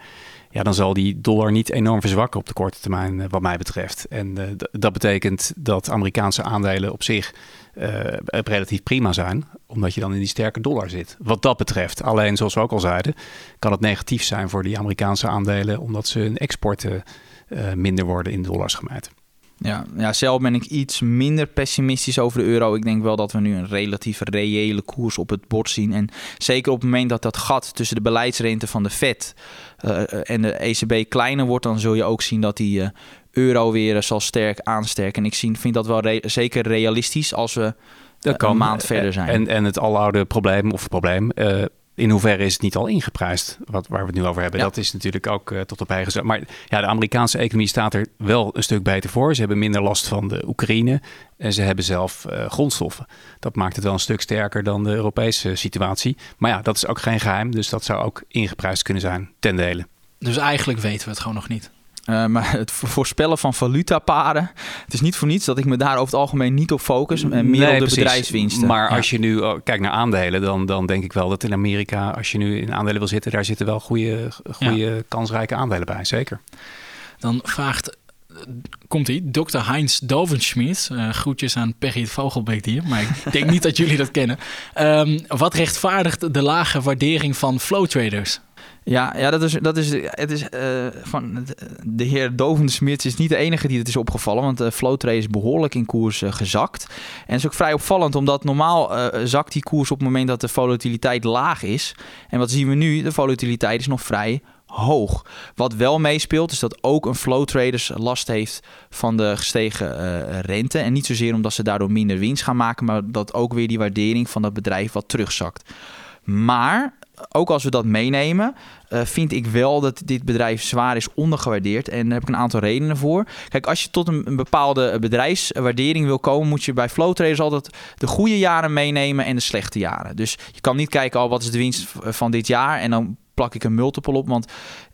Ja, dan zal die dollar niet enorm verzwakken op de korte termijn, eh, wat mij betreft. En uh, dat betekent dat Amerikaanse aandelen op zich uh, relatief prima zijn, omdat je dan in die sterke dollar zit. Wat dat betreft. Alleen, zoals we ook al zeiden, kan het negatief zijn voor die Amerikaanse aandelen, omdat ze hun exporten minder worden in dollars gemeten.
Ja, ja, zelf ben ik iets minder pessimistisch over de euro. Ik denk wel dat we nu een relatief reële koers op het bord zien. En zeker op het moment dat dat gat tussen de beleidsrente van de Fed uh, en de ECB kleiner wordt, dan zul je ook zien dat die uh, euro weer zal sterk aansterken. En ik zie, vind dat wel re zeker realistisch als we dat kan. een maand verder zijn.
En, en het aloude probleem, of probleem, in hoeverre is het niet al ingeprijsd, wat, waar we het nu over hebben? Dat is natuurlijk ook uh, tot op eigen. Maar ja, de Amerikaanse economie staat er wel een stuk beter voor. Ze hebben minder last van de Oekraïne en ze hebben zelf uh, grondstoffen. Dat maakt het wel een stuk sterker dan de Europese situatie. Maar ja, dat is ook geen geheim, dus dat zou ook ingeprijsd kunnen zijn ten dele.
Dus eigenlijk weten we het gewoon nog niet.
Uh, maar het voorspellen van valutaparen. Het is niet voor niets dat ik me daar over het algemeen niet op focus. En meer op de precies. bedrijfswinsten.
Maar als je nu oh, kijkt naar aandelen, dan, dan denk ik wel dat in Amerika, als je nu in aandelen wil zitten, daar zitten wel goede, goede kansrijke aandelen bij. Zeker.
Dan vraagt komt hij, Dr. Heinz Dovenschmidt. Uh, groetjes aan Perry Vogelbeek hier, maar ik [LAUGHS] denk niet dat jullie dat kennen. Um, wat rechtvaardigt de lage waardering van flow traders?
Ja, ja dat is, dat is, het is uh, van de heer Dovensmits is niet de enige die het is opgevallen, want de flow trade is behoorlijk in koers gezakt. En het is ook vrij opvallend, omdat normaal zakt die koers op het moment dat de volatiliteit laag is. En wat zien we nu? De volatiliteit is nog vrij hoog. Wat wel meespeelt, is dat ook een flow traders last heeft van de gestegen rente. En niet zozeer omdat ze daardoor minder winst gaan maken, maar dat ook weer die waardering van dat bedrijf wat terugzakt. Maar ook als we dat meenemen, uh, vind ik wel dat dit bedrijf zwaar is ondergewaardeerd. En daar heb ik een aantal redenen voor. Kijk, als je tot een, een bepaalde bedrijfswaardering wil komen, moet je bij flow traders altijd de goede jaren meenemen en de slechte jaren. Dus je kan niet kijken, al oh, wat is de winst van dit jaar en dan plak ik een multiple op. Want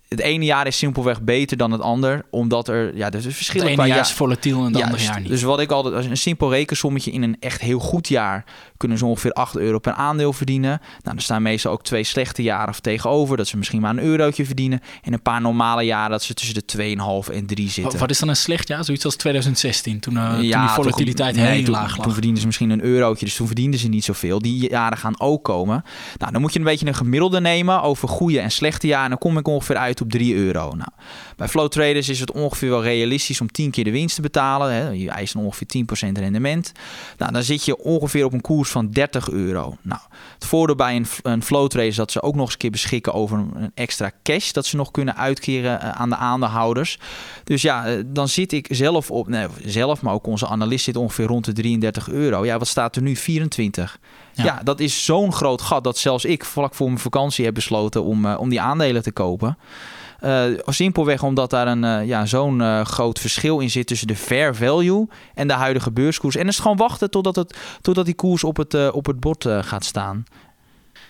het ene jaar is simpelweg beter dan het ander, omdat er ja, dus verschillen
het ene jaar is volatiel en het andere jaar niet.
Dus wat ik altijd als een simpel rekensommetje in een echt heel goed jaar kunnen ze ongeveer 8 euro per aandeel verdienen. Nou, er staan meestal ook twee slechte jaren tegenover, dat ze misschien maar een eurotje verdienen. En een paar normale jaren dat ze tussen de 2,5 en 3 zitten.
Wat is dan een slecht jaar? Zoiets als 2016, toen, uh, ja, toen die volatiliteit heel laag lag.
Toen verdienden ze misschien een eurotje, dus toen verdienden ze niet zoveel. Die jaren gaan ook komen. Nou, dan moet je een beetje een gemiddelde nemen over goede en slechte jaren. En dan kom ik ongeveer uit op 3 euro. Nou, bij flow traders is het ongeveer wel realistisch om 10 keer de winst te betalen. Hè. Je eist ongeveer 10% rendement. Nou, dan zit je ongeveer op een koers van 30 euro. Nou, het voordeel bij een, een flow trader is dat ze ook nog eens een keer beschikken over een, extra cash dat ze nog kunnen uitkeren eh, aan de aandeelhouders. Dus ja, eh, dan zit ik zelf op, nee, zelf, maar ook onze analist zit ongeveer rond de 33 euro. Ja, wat staat er nu? 24. Ja, dat is zo'n groot gat dat zelfs ik vlak voor mijn vakantie heb besloten om, uh, om die aandelen te kopen. Uh, simpelweg omdat daar een, uh, ja, zo'n uh, groot verschil in zit tussen de fair value en de huidige beurskoers. En het is gewoon wachten totdat, het, totdat die koers op het, op het bord gaat staan.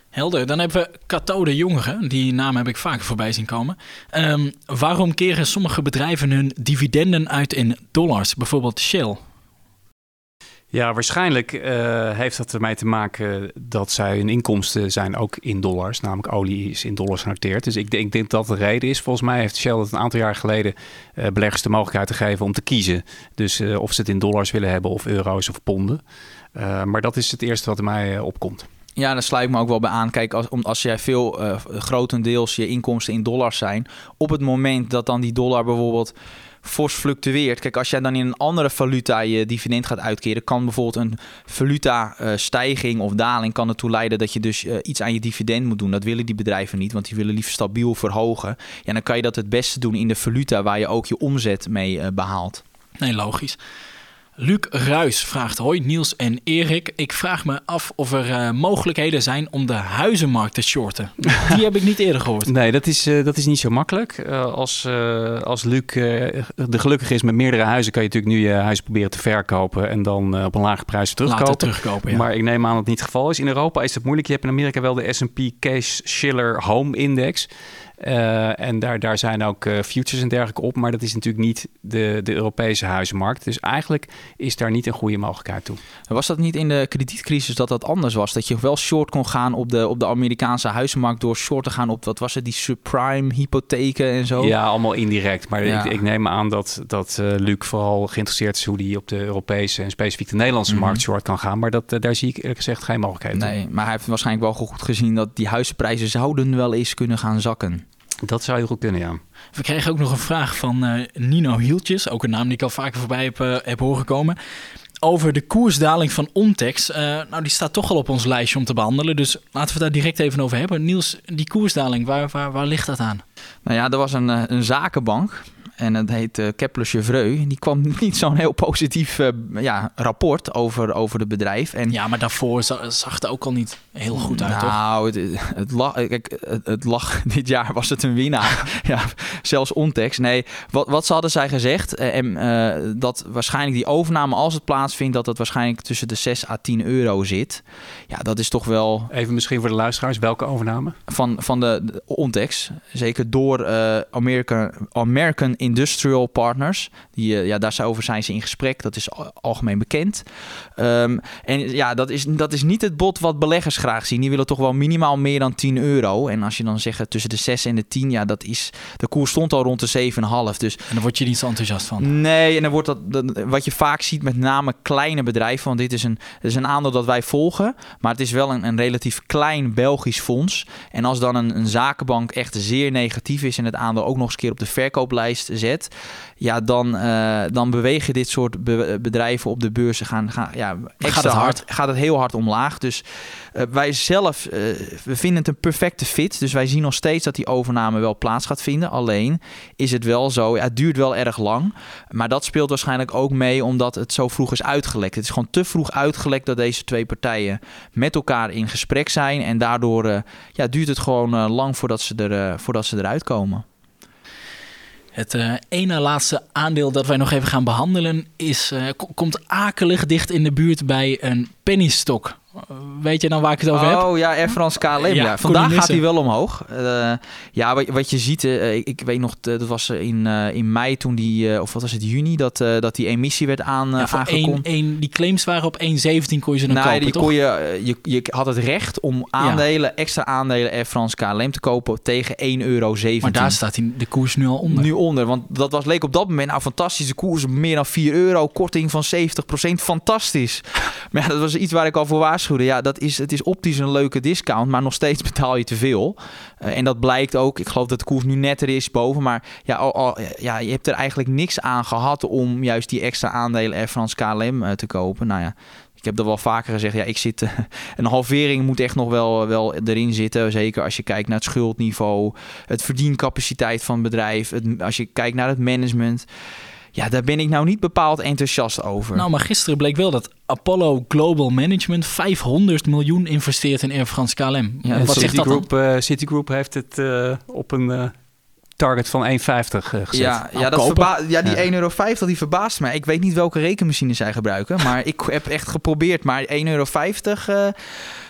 Helder. Dan hebben we Cato de. Die naam heb ik vaker voorbij zien komen. Um, waarom keren sommige bedrijven hun dividenden uit in dollars? Bijvoorbeeld Shell.
Ja, waarschijnlijk uh, heeft dat ermee te maken dat zij hun inkomsten zijn ook in dollars. Namelijk olie is in dollars genoteerd. Dus ik, ik denk dat de reden is. Volgens mij heeft Shell het een aantal jaar geleden uh, beleggers de mogelijkheid te geven om te kiezen. Dus uh, of ze het in dollars willen hebben of euro's of ponden. maar dat is het eerste wat mij opkomt.
Ja, daar sluit ik me ook wel bij aan. Kijk, als, als jij veel, grotendeels je inkomsten in dollars zijn, op het moment dat dan die dollar bijvoorbeeld fors fluctueert. Kijk, als jij dan in een andere valuta je dividend gaat uitkeren, kan bijvoorbeeld een valuta uh, stijging of daling kan ertoe leiden dat je dus uh, iets aan je dividend moet doen. Dat willen die bedrijven niet, want die willen liever stabiel verhogen. Ja, dan kan je dat het beste doen in de valuta waar je ook je omzet mee uh, behaalt.
Nee, logisch. Luc Ruis vraagt: Hoi Niels en Erik. Ik vraag me af of er uh, mogelijkheden zijn om de huizenmarkt te shorten. [LAUGHS] Die heb ik niet eerder gehoord.
Nee, dat is, uh, dat is niet zo makkelijk. Uh, als, als Luc de gelukkig is met meerdere huizen, kan je natuurlijk nu je huis proberen te verkopen en dan op een lage prijs terugkopen.
Later terugkopen ja.
Maar ik neem aan dat het niet het geval is. In Europa is het moeilijk. Je hebt in Amerika wel de S&P Case Shiller Home Index. Uh, en daar, daar zijn ook uh, futures en dergelijke op. Maar dat is natuurlijk niet de, de Europese huizenmarkt. Dus eigenlijk is daar niet een goede mogelijkheid toe.
Was dat niet in de kredietcrisis dat dat anders was? Dat je wel short kon gaan op de, op de Amerikaanse huizenmarkt door short te gaan op, wat was het, die subprime hypotheken en zo?
Ja, allemaal indirect. Maar ja. ik, ik, neem aan dat, dat uh, Luc vooral geïnteresseerd is hoe die op de Europese en specifiek de Nederlandse mm -hmm. markt short kan gaan. Maar dat, daar zie ik eerlijk gezegd geen mogelijkheid
Nee, maar hij heeft waarschijnlijk wel goed gezien dat die huizenprijzen zouden wel eens kunnen gaan zakken.
Dat zou heel goed kunnen, ja.
We kregen ook nog een vraag van uh, Nino Hieltjes, ook een naam die ik al vaker voorbij heb, uh, heb horen komen. Over de koersdaling van Ontex. Uh, nou, die staat toch al op ons lijstje om te behandelen. Dus laten we daar direct even over hebben. Niels, die koersdaling, waar, waar, waar ligt dat aan?
Nou ja, er was een, een zakenbank en dat heet uh, Kepler Chevreux. Die kwam [LAUGHS] niet zo'n heel positief uh, ja, rapport over, over het bedrijf. En,
ja, maar daarvoor zag het ook al niet heel goed uit,
nou, toch? Het, het, lag, kijk, het, het, lag, [LAUGHS] dit jaar was het een winnaar. [LAUGHS] ja, zelfs Ontex. Nee, wat, wat ze hadden zij gezegd? En uh, dat waarschijnlijk die overname, als het plaatsvindt, dat het waarschijnlijk tussen de 6 à 10 euro zit. Ja, dat is toch wel...
Even misschien voor de luisteraars, welke overname?
Van, van de, de Ontex. Zeker door American, American Industrial Partners. Die, uh, ja, daarover zijn ze in gesprek. Dat is algemeen bekend. Um, en ja, dat is, dat is niet het bod wat beleggers graag zien. Die willen toch wel minimaal meer dan 10 euro. En als je dan zegt tussen de 6 en de 10, ja, dat is. De koers stond al rond de 7,5. Dus.
En dan word je niet zo enthousiast van.
Nee, en dan wordt dat, dat. Wat je vaak ziet, met name kleine bedrijven. Want dit is een, dit is een aandeel dat wij volgen. Maar het is wel een, een relatief klein Belgisch fonds. En als dan een, een zakenbank echt zeer negatief is en het aandeel ook nog eens keer op de verkooplijst zet, ja, dan, uh, dan bewegen dit soort be bedrijven op de beurzen gaan, gaan ja, extra
gaat het hard.
Gaat het heel hard omlaag. Dus uh, wij zelf, uh, we vinden het een perfecte fit. Dus wij zien nog steeds dat die overname wel plaats gaat vinden. Alleen is het wel zo, ja, het duurt wel erg lang. Maar dat speelt waarschijnlijk ook mee omdat het zo vroeg is uitgelekt. Het is gewoon te vroeg uitgelekt dat deze twee partijen met elkaar in gesprek zijn. En daardoor ja, duurt het gewoon lang voordat ze, er, voordat ze eruit komen.
Het uh, ene laatste aandeel dat wij nog even gaan behandelen is, uh, komt akelig dicht in de buurt bij een pennystock. Weet je dan waar ik het over
oh,
heb?
Oh ja, Air France KLM. Ja, ja. Vandaag gaat hij wel omhoog. Uh, ja, wat, wat, je ziet, uh, ik weet nog, dat was in, uh, in mei toen die, of wat was het, juni, dat, dat die emissie werd aan, ja, aangekondigd.
Die claims waren op 1,17 kon je ze dan kopen,
die
toch?
Kon je, je, je had het recht om aandelen, extra aandelen Air France KLM te kopen tegen 1,17 euro.
Maar daar staat die, de koers nu al onder.
Nu onder, want dat was, leek op dat moment, nou fantastische koers, meer dan 4 euro, korting van 70%, fantastisch. [LAUGHS] maar ja, dat was iets waar ik al voor waarschuwde. Ja, dat is het is optisch een leuke discount, maar nog steeds betaal je te veel. Uh, en dat blijkt ook. Ik geloof dat de koers nu netter is boven. Maar ja, al, al, ja, je hebt er eigenlijk niks aan gehad om juist die extra aandelen Air France KLM uh, te kopen. Nou ja, ik heb dat wel vaker gezegd. Ja, ik zit. Uh, [LAUGHS] een halvering moet echt nog wel, wel erin zitten. Zeker als je kijkt naar het schuldniveau, het verdiencapaciteit van het bedrijf. Het, als je kijkt naar het management. Ja, daar ben ik nou niet bepaald enthousiast over.
Nou, maar gisteren bleek wel dat Apollo Global Management 500 miljoen investeert in Air France KLM.
Ja, wat zegt Citigroup, dat uh, Citigroup heeft het uh, op een uh, target van 1,50 gezet.
Ja, nou, ja, dat verba- ja die ja. 1,50 euro die verbaast mij. Ik weet niet welke rekenmachine zij gebruiken, [LAUGHS] maar ik heb echt geprobeerd. Maar 1,50 euro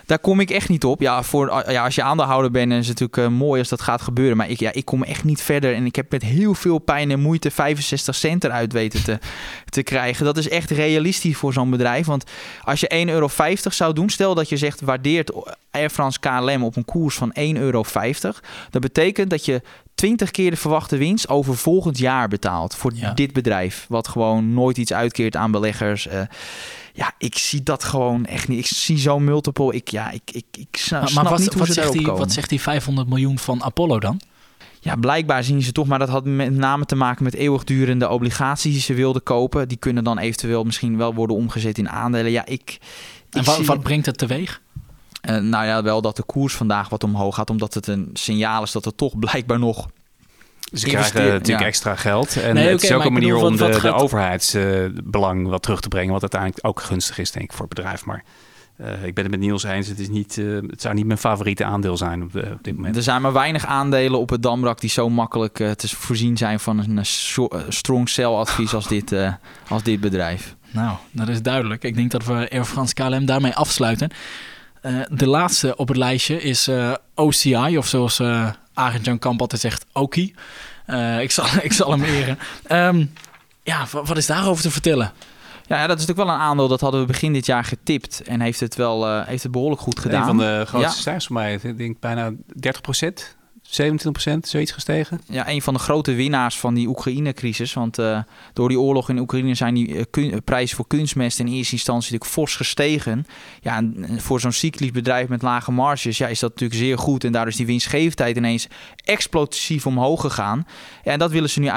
daar kom ik echt niet op. Ja, voor, ja als je aandeelhouder bent, is het natuurlijk uh, mooi als dat gaat gebeuren. Maar ik, ja, ik kom echt niet verder. En ik heb met heel veel pijn en moeite 65 cent eruit weten te, [LAUGHS] te krijgen. Dat is echt realistisch voor zo'n bedrijf. Want als je 1,50 euro zou doen, stel dat je zegt waardeert Air France KLM op een koers van 1,50 euro. Dat betekent dat je 20 keer de verwachte winst over volgend jaar betaalt voor ja. dit bedrijf. Wat gewoon nooit iets uitkeert aan beleggers. Uh, ja, ik zie dat gewoon echt niet. Ik zie zo'n multiple. Ik, ja, ik, ik, ik snap,
maar, maar wat,
niet hoe
wat
ze
zegt
die,
Wat zegt die 500 miljoen van Apollo dan?
Ja, blijkbaar zien ze toch, maar dat had met name te maken met eeuwigdurende obligaties die ze wilden kopen. Die kunnen dan eventueel misschien wel worden omgezet in aandelen. Ja, ik. ik
en wat, zie... wat brengt het teweeg?
Uh, nou ja, wel dat de koers vandaag wat omhoog gaat, omdat het een signaal is dat er toch [LAUGHS] blijkbaar nog
Ze krijgen natuurlijk
ja.
extra geld. En
Nee,
het is ook een manier
bedoel,
om
wat-
de,
wat
de
gaat-
overheidsbelang wat terug te brengen. Wat uiteindelijk ook gunstig is, denk ik, voor het bedrijf. Maar eh, ik ben het met Niels eens. Het, is niet, eh, het zou niet mijn favoriete aandeel zijn op, de- op dit moment.
Er zijn maar weinig aandelen op het Damrak die zo makkelijk eh, te voorzien zijn van een eh, so- eh, strong sell advies als dit, eh, als dit bedrijf.
Nou, dat is duidelijk. Ik denk dat we Air France KLM daarmee afsluiten. Eh, de laatste op het lijstje is eh, OCI, of zoals eh Arend Jan Kamp altijd zegt, Oki. Eh, ik, zal, [LAUGHS] ik zal hem eren. Ehm, ja, wa- wat is daarover te vertellen?
Ja, ja, dat is natuurlijk wel een aandeel dat hadden we begin dit jaar getipt en heeft het wel eh, heeft het behoorlijk goed gedaan.
Een van de grootste
Ja.
stijgers voor mij. Ik denk bijna 30 27% zoiets gestegen.
Ja, een van de grote winnaars van die Oekraïne-crisis. Want eh, door die oorlog in Oekraïne zijn die eh, prijzen voor kunstmest in eerste instantie natuurlijk fors gestegen. Ja, en voor zo'n cyclisch bedrijf met lage marges ja, is dat natuurlijk zeer goed. En daardoor is die winstgevendheid ineens explosief omhoog gegaan. Ja, en dat willen ze nu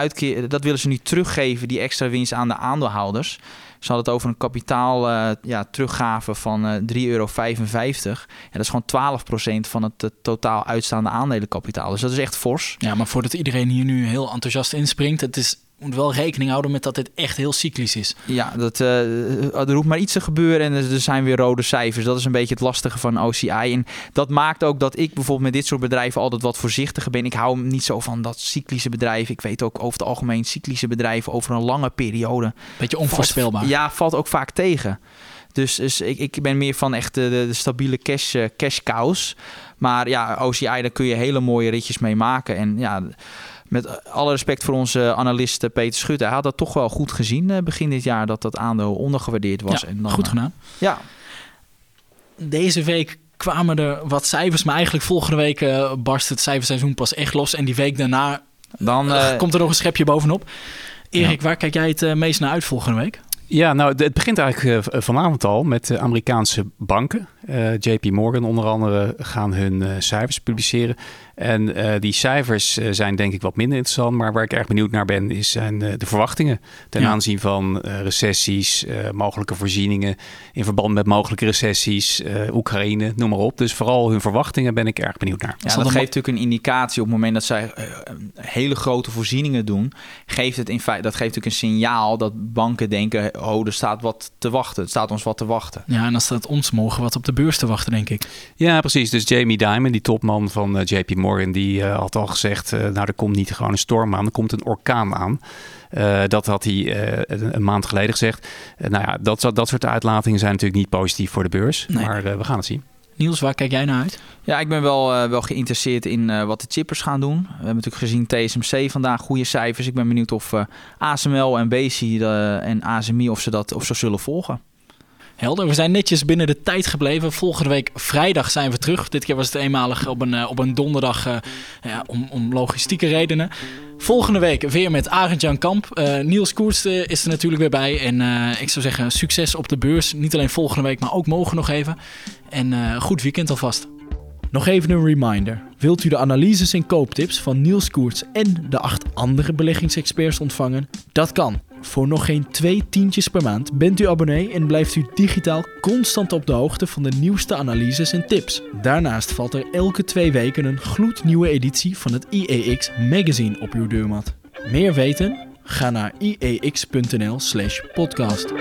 dat willen ze nu teruggeven, die extra winst aan de aandeelhouders. Ze hadden het over een kapitaal eh, ja, teruggave van eh 3,55 euro. Ja, dat is gewoon 12% van het eh, totaal uitstaande aandelenkapitaal. Dus dat is echt fors.
Ja, maar voordat iedereen hier nu heel enthousiast inspringt, het is moet wel rekening houden met dat dit echt heel cyclisch is.
Ja, dat, eh, er hoeft maar iets te gebeuren en er zijn weer rode cijfers. Dat is een beetje het lastige van OCI. En dat maakt ook dat ik bijvoorbeeld met dit soort bedrijven altijd wat voorzichtiger ben. Ik hou niet zo van dat cyclische bedrijven. Ik weet ook over het algemeen cyclische bedrijven over een lange periode.
Beetje onvoorspelbaar.
Valt- ja, valt ook vaak tegen. Dus, dus ik, ik ben meer van echt de, de, de stabiele cash, eh, cash cows. Maar ja, OCI, daar kun je hele mooie ritjes mee maken. En ja, met alle respect voor onze analist eh, Peter Schutte. Hij had dat toch wel goed gezien eh, begin dit jaar. Dat dat aandeel ondergewaardeerd was.
Ja,
en dan,
goed
eh,
gedaan.
Ja,
Deze week kwamen er wat cijfers, maar eigenlijk volgende week eh, barst het cijferseizoen pas echt los. En die week daarna
dan...
eh,
eh,
komt er nog een schepje bovenop. Erik, waar kijk jij het eh, meest naar uit volgende week?
Ja, nou, het begint eigenlijk eh, vanavond al met de Amerikaanse banken. Eh, JP Morgan onder andere gaan hun eh, cijfers publiceren. En eh, die cijfers zijn denk ik wat minder interessant. Maar waar ik erg benieuwd naar ben, is zijn eh, de verwachtingen. Ten
Ja.
aanzien van eh, recessies, eh, mogelijke voorzieningen in verband met mogelijke recessies, eh, Oekraïne, noem maar op. Dus vooral hun verwachtingen ben ik erg benieuwd naar.
Ja,
Zal
dat geeft natuurlijk een indicatie op het moment dat zij hele grote voorzieningen doen. Geeft het in feite, dat geeft natuurlijk een signaal dat banken denken: oh, er staat wat te wachten. Het staat ons wat te wachten.
Ja, en dan staat ons morgen wat op de beurs te wachten, denk ik.
Ja, precies. Dus Jamie Dimon, die topman van eh, JP Morgan, die eh, had al gezegd: eh, Nou, er komt niet gewoon een storm aan, er komt een orkaan aan. Eh, dat had hij eh, een, een maand geleden gezegd. Nou ja, dat, dat soort uitlatingen zijn natuurlijk niet positief voor de beurs.
Nee.
Maar eh, we gaan het zien.
Niels, waar kijk jij naar uit?
Ja, ik ben wel, eh, wel geïnteresseerd in eh, wat de chippers gaan doen. We hebben natuurlijk gezien TSMC vandaag goede cijfers. Ik ben benieuwd of eh, ASML en BC eh, en ASMI of ze dat of ze zullen volgen.
Helder, we zijn netjes binnen de tijd gebleven. Volgende week vrijdag zijn we terug. Dit keer was het eenmalig op een, eh, op een donderdag eh, ja, om, om logistieke redenen. Volgende week weer met Arend-Jan Kamp. Eh, Niels Koers is er natuurlijk weer bij. En ik zou zeggen, succes op de beurs. Niet alleen volgende week, maar ook morgen nog even. En goed weekend alvast. Nog even een reminder. Wilt u de analyses en kooptips van Niels Koerts en de acht andere beleggingsexperts ontvangen? Dat kan. Voor nog geen twee tientjes per maand bent u abonnee en blijft u digitaal constant op de hoogte van de nieuwste analyses en tips. Daarnaast valt er elke twee weken een gloednieuwe editie van het IEX magazine op uw deurmat. Meer weten? Ga naar iex.nl/podcast.